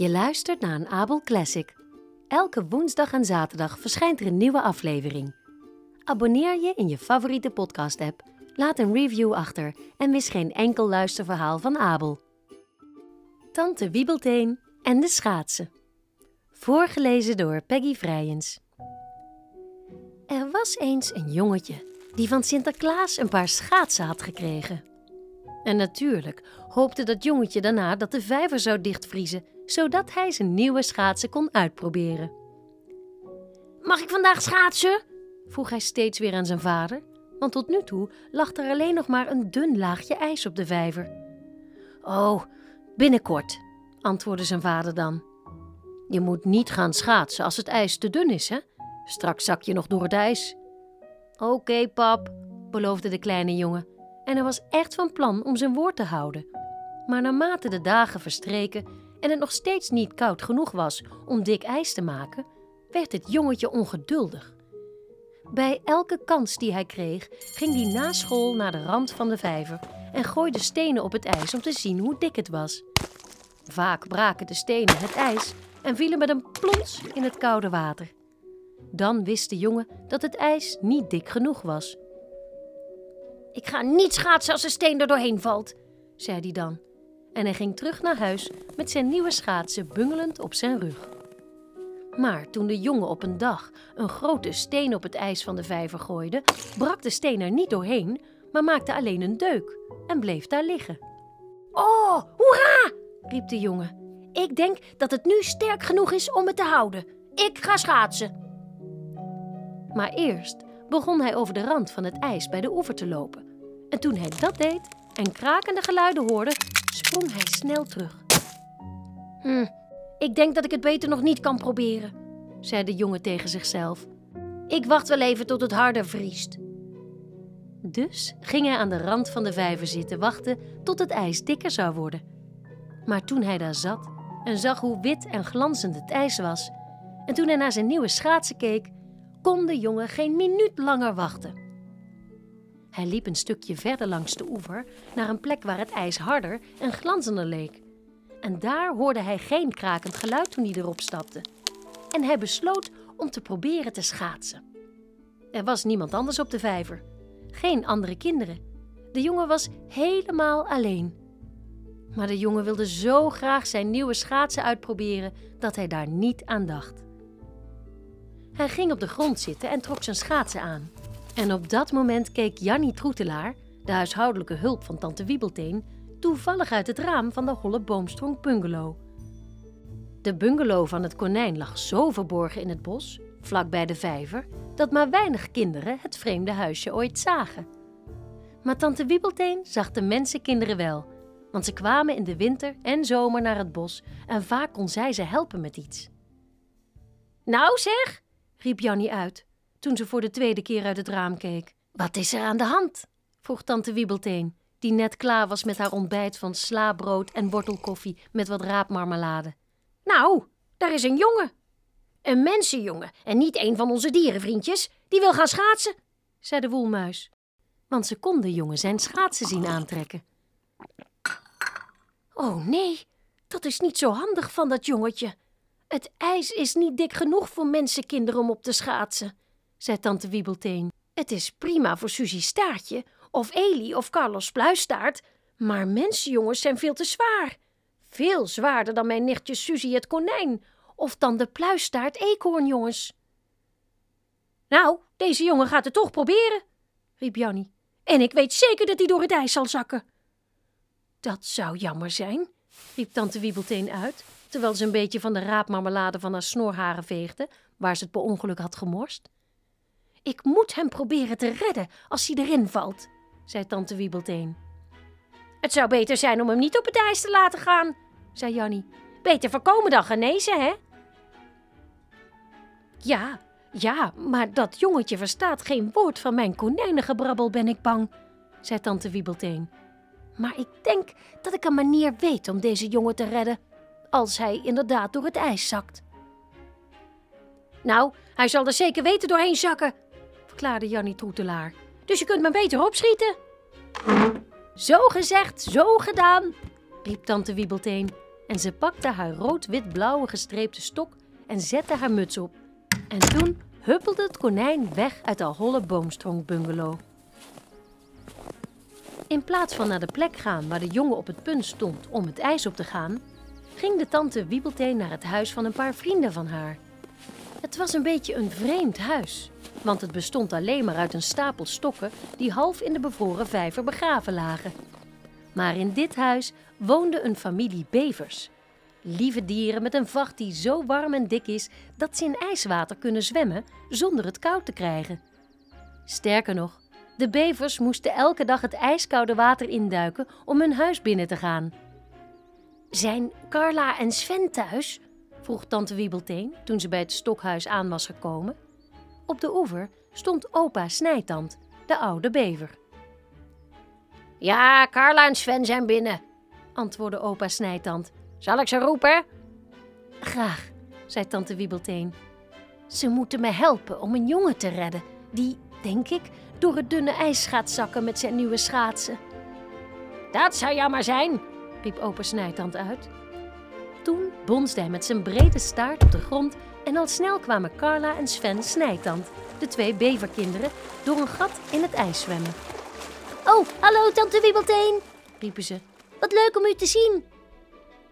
Je luistert naar een Abel Classic. Elke woensdag en zaterdag verschijnt er een nieuwe aflevering. Abonneer je in je favoriete podcast-app, laat een review achter en mis geen enkel luisterverhaal van Abel. Tante Wiebelteen en de schaatsen. Voorgelezen door Peggy Vrijens. Er was eens een jongetje die van Sinterklaas een paar schaatsen had gekregen. En natuurlijk hoopte dat jongetje daarna dat de vijver zou dichtvriezen, zodat hij zijn nieuwe schaatsen kon uitproberen. Mag ik vandaag schaatsen? vroeg hij steeds weer aan zijn vader, want tot nu toe lag er alleen nog maar een dun laagje ijs op de vijver. Oh, binnenkort, antwoordde zijn vader dan. Je moet niet gaan schaatsen als het ijs te dun is, hè? Straks zak je nog door het ijs. Oké, pap, beloofde de kleine jongen en hij was echt van plan om zijn woord te houden. Maar naarmate de dagen verstreken en het nog steeds niet koud genoeg was om dik ijs te maken, werd het jongetje ongeduldig. Bij elke kans die hij kreeg, ging hij na school naar de rand van de vijver en gooide stenen op het ijs om te zien hoe dik het was. Vaak braken de stenen het ijs en vielen met een plons in het koude water. Dan wist de jongen dat het ijs niet dik genoeg was. Ik ga niet schaatsen als een steen er doorheen valt, zei hij dan. En hij ging terug naar huis met zijn nieuwe schaatsen bungelend op zijn rug. Maar toen de jongen op een dag een grote steen op het ijs van de vijver gooide, brak de steen er niet doorheen, maar maakte alleen een deuk en bleef daar liggen. Oh, hoera! riep de jongen. Ik denk dat het nu sterk genoeg is om het te houden. Ik ga schaatsen. Maar eerst begon hij over de rand van het ijs bij de oever te lopen. En toen hij dat deed en krakende geluiden hoorde, sprong hij snel terug. Hm, ik denk dat ik het beter nog niet kan proberen, zei de jongen tegen zichzelf. Ik wacht wel even tot het harder vriest. Dus ging hij aan de rand van de vijver zitten wachten tot het ijs dikker zou worden. Maar toen hij daar zat en zag hoe wit en glanzend het ijs was, en toen hij naar zijn nieuwe schaatsen keek, kon de jongen geen minuut langer wachten. Hij liep een stukje verder langs de oever naar een plek waar het ijs harder en glanzender leek. En daar hoorde hij geen krakend geluid toen hij erop stapte. En hij besloot om te proberen te schaatsen. Er was niemand anders op de vijver. Geen andere kinderen. De jongen was helemaal alleen. Maar de jongen wilde zo graag zijn nieuwe schaatsen uitproberen dat hij daar niet aan dacht. Hij ging op de grond zitten en trok zijn schaatsen aan. En op dat moment keek Jannie Troetelaar, de huishoudelijke hulp van tante Wiebelteen, toevallig uit het raam van de Holle Boomstronk bungalow. De bungalow van het konijn lag zo verborgen in het bos, vlakbij de vijver, dat maar weinig kinderen het vreemde huisje ooit zagen. Maar tante Wiebelteen zag de mensenkinderen wel, want ze kwamen in de winter en zomer naar het bos en vaak kon zij ze helpen met iets. Nou zeg, riep Jannie uit, toen ze voor de tweede keer uit het raam keek. Wat is er aan de hand? vroeg tante Wiebelteen, die net klaar was met haar ontbijt van slaabrood en wortelkoffie met wat raapmarmelade. Nou, daar is een jongen. Een mensenjongen en niet een van onze dierenvriendjes. Die wil gaan schaatsen, zei de woelmuis. Want ze kon de jongen zijn schaatsen zien aantrekken. Oh nee, dat is niet zo handig van dat jongetje. Het ijs is niet dik genoeg voor mensenkinderen om op te schaatsen, zei tante Wiebelteen. Het is prima voor Suzie Staartje, of Eli of Carlos Pluistaart, maar mensenjongens zijn veel te zwaar. Veel zwaarder dan mijn nichtje Suzie het konijn, of dan de Pluistaart eekhoornjongens. Nou, deze jongen gaat het toch proberen, riep Jannie. En ik weet zeker dat hij door het ijs zal zakken. Dat zou jammer zijn, riep tante Wiebelteen uit terwijl ze een beetje van de raapmarmelade van haar snorharen veegde, waar ze het per ongeluk had gemorst. Ik moet hem proberen te redden als hij erin valt, zei tante Wiebelteen. Het zou beter zijn om hem niet op het ijs te laten gaan, zei Jannie. Beter voorkomen dan genezen, hè? Ja, ja, maar dat jongetje verstaat geen woord van mijn konijnengebrabbel, ben ik bang, zei tante Wiebelteen. Maar ik denk dat ik een manier weet om deze jongen te redden als hij inderdaad door het ijs zakt. Nou, hij zal er zeker weten doorheen zakken, verklaarde Jannie Troetelaar. Dus je kunt me beter opschieten. Zo gezegd, zo gedaan, riep tante Wiebelteen. en ze pakte haar rood-wit-blauwe gestreepte stok en zette haar muts op. En toen huppelde het konijn weg uit de holle boomstronkbungalow. In plaats van naar de plek gaan waar de jongen op het punt stond om het ijs op te gaan, ging de tante Wiebelteen naar het huis van een paar vrienden van haar. Het was een beetje een vreemd huis, want het bestond alleen maar uit een stapel stokken die half in de bevroren vijver begraven lagen. Maar in dit huis woonde een familie bevers. Lieve dieren met een vacht die zo warm en dik is dat ze in ijswater kunnen zwemmen zonder het koud te krijgen. Sterker nog, de bevers moesten elke dag het ijskoude water induiken om hun huis binnen te gaan. Zijn Carla en Sven thuis? vroeg tante Wiebelteen toen ze bij het stokhuis aan was gekomen. Op de oever stond opa Snijtand, de oude bever. Ja, Carla en Sven zijn binnen, antwoordde opa Snijtand. Zal ik ze roepen? Graag, zei tante Wiebelteen. Ze moeten me helpen om een jongen te redden, die, denk ik, door het dunne ijs gaat zakken met zijn nieuwe schaatsen. Dat zou jammer zijn, riep opa Snijtand uit. Toen bonsde hij met zijn brede staart op de grond en al snel kwamen Carla en Sven Snijtand, de twee beverkinderen, door een gat in het ijs zwemmen. Oh, hallo tante Wiebelteen, riepen ze. Wat leuk om u te zien.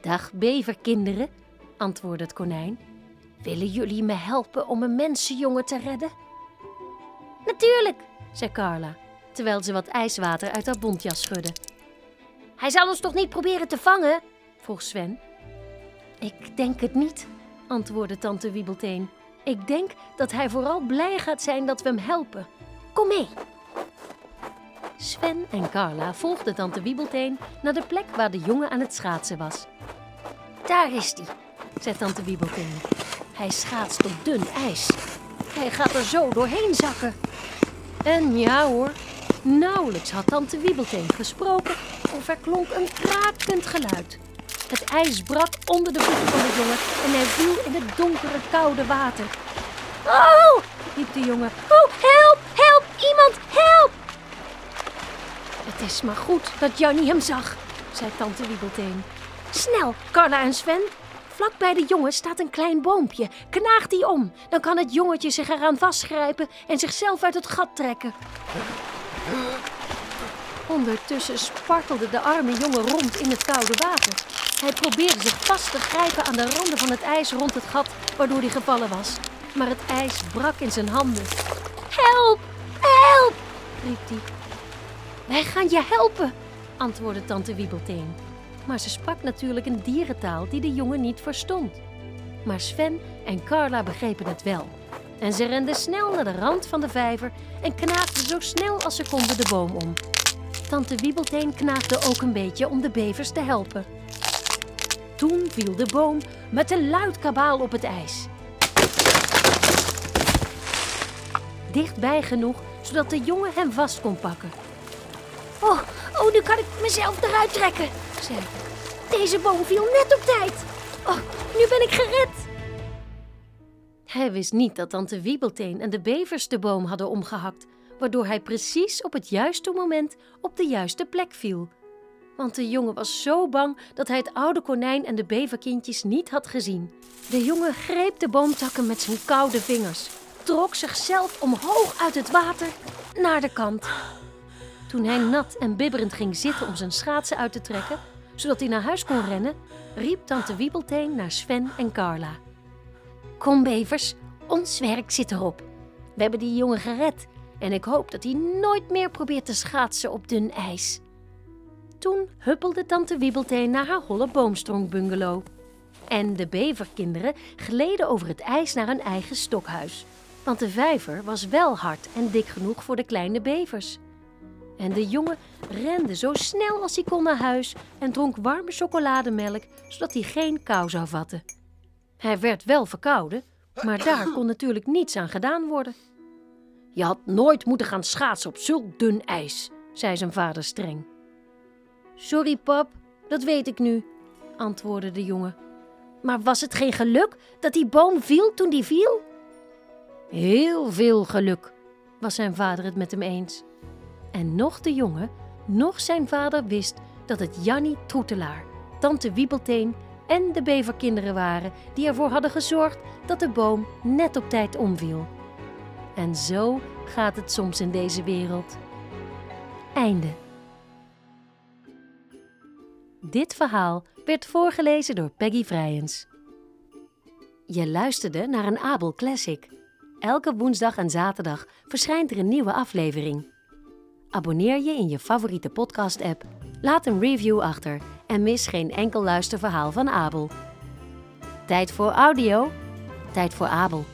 Dag beverkinderen, antwoordde het konijn. Willen jullie me helpen om een mensenjongen te redden? Natuurlijk, zei Carla, terwijl ze wat ijswater uit haar bontjas schudde. Hij zal ons toch niet proberen te vangen? vroeg Sven. Ik denk het niet, antwoordde tante Wiebelteen. Ik denk dat hij vooral blij gaat zijn dat we hem helpen. Kom mee. Sven en Carla volgden tante Wiebelteen naar de plek waar de jongen aan het schaatsen was. Daar is hij, zei tante Wiebelteen. Hij schaatst op dun ijs. Hij gaat er zo doorheen zakken. En ja hoor, nauwelijks had tante Wiebelteen gesproken of er klonk een krakend geluid. Het ijs brak onder de voeten van de jongen en hij viel in het donkere, koude water. Oh! riep de jongen. Oh, help, help, iemand, help! Het is maar goed dat Jannie hem zag, zei tante Wiebelteen. Snel, Carla en Sven. Vlak bij de jongen staat een klein boompje. Knaag die om, dan kan het jongetje zich eraan vastgrijpen en zichzelf uit het gat trekken. Ondertussen spartelde de arme jongen rond in het koude water. Hij probeerde zich vast te grijpen aan de randen van het ijs rond het gat waardoor hij gevallen was. Maar het ijs brak in zijn handen. Help, help, riep hij. Wij gaan je helpen, antwoordde tante Wiebelteen. Maar ze sprak natuurlijk een dierentaal die de jongen niet verstond. Maar Sven en Carla begrepen het wel. En ze renden snel naar de rand van de vijver en knaagden zo snel als ze konden de boom om. Tante Wiebelteen knaagde ook een beetje om de bevers te helpen. Toen viel de boom met een luid kabaal op het ijs. Dichtbij genoeg, zodat de jongen hem vast kon pakken. Oh, oh, nu kan ik mezelf eruit trekken, zei hij. Deze boom viel net op tijd. Oh, nu ben ik gered. Hij wist niet dat tante Wiebelteen en de bevers de boom hadden omgehakt, waardoor hij precies op het juiste moment op de juiste plek viel. Want de jongen was zo bang dat hij het oude konijn en de beverkindjes niet had gezien. De jongen greep de boomtakken met zijn koude vingers, trok zichzelf omhoog uit het water naar de kant. Toen hij nat en bibberend ging zitten om zijn schaatsen uit te trekken, zodat hij naar huis kon rennen, riep tante Wiebelteen naar Sven en Carla. Kom, bevers, ons werk zit erop. We hebben die jongen gered en ik hoop dat hij nooit meer probeert te schaatsen op dun ijs. Toen huppelde tante Wiebelteen naar haar holle boomstronkbungalow. En de beverkinderen gleden over het ijs naar hun eigen stokhuis. Want de vijver was wel hard en dik genoeg voor de kleine bevers. En de jongen rende zo snel als hij kon naar huis en dronk warme chocolademelk, zodat hij geen kou zou vatten. Hij werd wel verkouden, maar daar kon natuurlijk niets aan gedaan worden. Je had nooit moeten gaan schaatsen op zulk dun ijs, zei zijn vader streng. Sorry, pap, dat weet ik nu, antwoordde de jongen. Maar was het geen geluk dat die boom viel toen die viel? Heel veel geluk, was zijn vader het met hem eens. En nog de jongen, nog zijn vader wist dat het Jannie Troetelaar, tante Wiebelteen en de beverkinderen waren die ervoor hadden gezorgd dat de boom net op tijd omviel. En zo gaat het soms in deze wereld. Einde. Dit verhaal werd voorgelezen door Peggy Vrijens. Je luisterde naar een Abel Classic. Elke woensdag en zaterdag verschijnt er een nieuwe aflevering. Abonneer je in je favoriete podcast-app, laat een review achter en mis geen enkel luisterverhaal van Abel. Tijd voor audio, tijd voor Abel.